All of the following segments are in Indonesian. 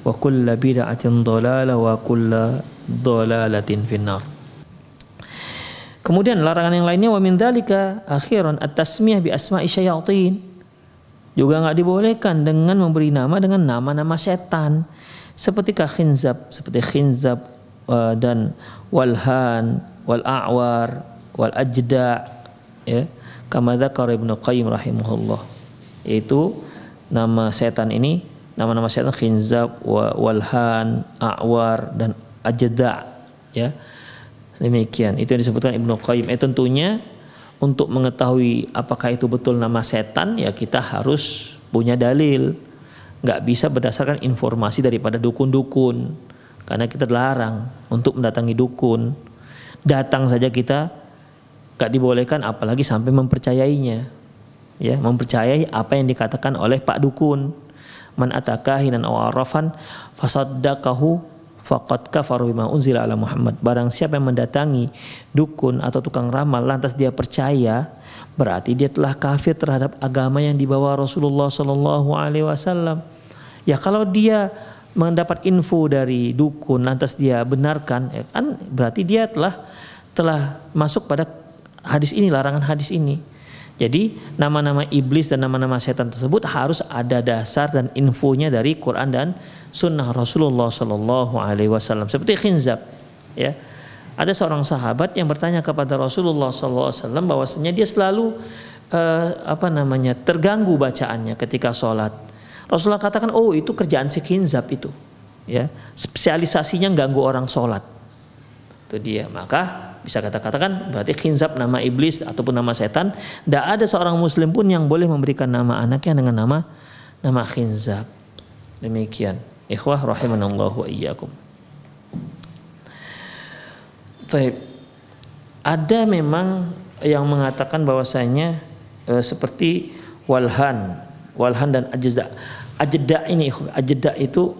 wa kulla bid'atin dhalalah wa kulla dhalalatin finnar. Kemudian larangan yang lainnya wa min dzalika akhiran at-tasmiyah bi asma'i syayatin. Juga nggak dibolehkan dengan memberi nama dengan nama-nama setan seperti khinzab, seperti khinzab uh, dan walhan, wal a'war, wal ajda ya. Kama dzakar Ibnu Qayyim rahimahullah. Yaitu nama setan ini nama-nama setan khinzab, walhan, a'war dan ajda ya. Demikian. Itu yang disebutkan Ibnu Qayyim. Eh tentunya untuk mengetahui apakah itu betul nama setan ya kita harus punya dalil. Nggak bisa berdasarkan informasi daripada dukun-dukun. Karena kita dilarang untuk mendatangi dukun. Datang saja kita nggak dibolehkan apalagi sampai mempercayainya. Ya mempercayai apa yang dikatakan oleh Pak Dukun man atakahinan aw arafan fasaddaqahu faqad kafaru bima unzila ala Muhammad. Barang siapa yang mendatangi dukun atau tukang ramal lantas dia percaya, berarti dia telah kafir terhadap agama yang dibawa Rasulullah Shallallahu alaihi wasallam. Ya kalau dia mendapat info dari dukun lantas dia benarkan, ya kan berarti dia telah telah masuk pada hadis ini larangan hadis ini. Jadi nama-nama iblis dan nama-nama setan tersebut harus ada dasar dan infonya dari Quran dan sunnah Rasulullah Shallallahu Alaihi Wasallam. Seperti khinzab, ya. Ada seorang sahabat yang bertanya kepada Rasulullah Sallallahu Alaihi Wasallam bahwasanya dia selalu uh, apa namanya terganggu bacaannya ketika sholat. Rasulullah katakan, oh itu kerjaan si khinzab itu, ya. Spesialisasinya ganggu orang sholat. Itu dia. Maka bisa kata katakan berarti khinzab nama iblis ataupun nama setan tidak ada seorang muslim pun yang boleh memberikan nama anaknya dengan nama nama khinzab. Demikian. Ikhwah rahimanallah wa iyyakum. Ada memang yang mengatakan bahwasanya e, seperti walhan walhan dan ajda. Ajda ini ajda itu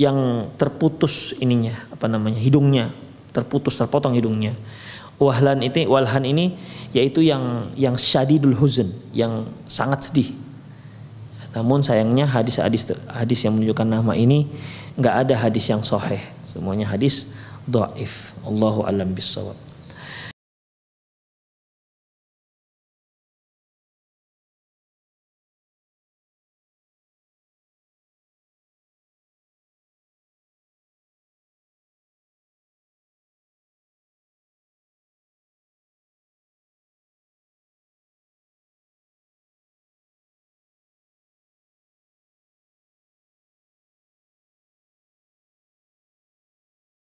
yang terputus ininya apa namanya hidungnya terputus terpotong hidungnya. Wahlan itu walhan ini yaitu yang yang syadidul huzn, yang sangat sedih. Namun sayangnya hadis-hadis hadis yang menunjukkan nama ini nggak ada hadis yang sahih. Semuanya hadis dhaif. Allahu alam bisawab.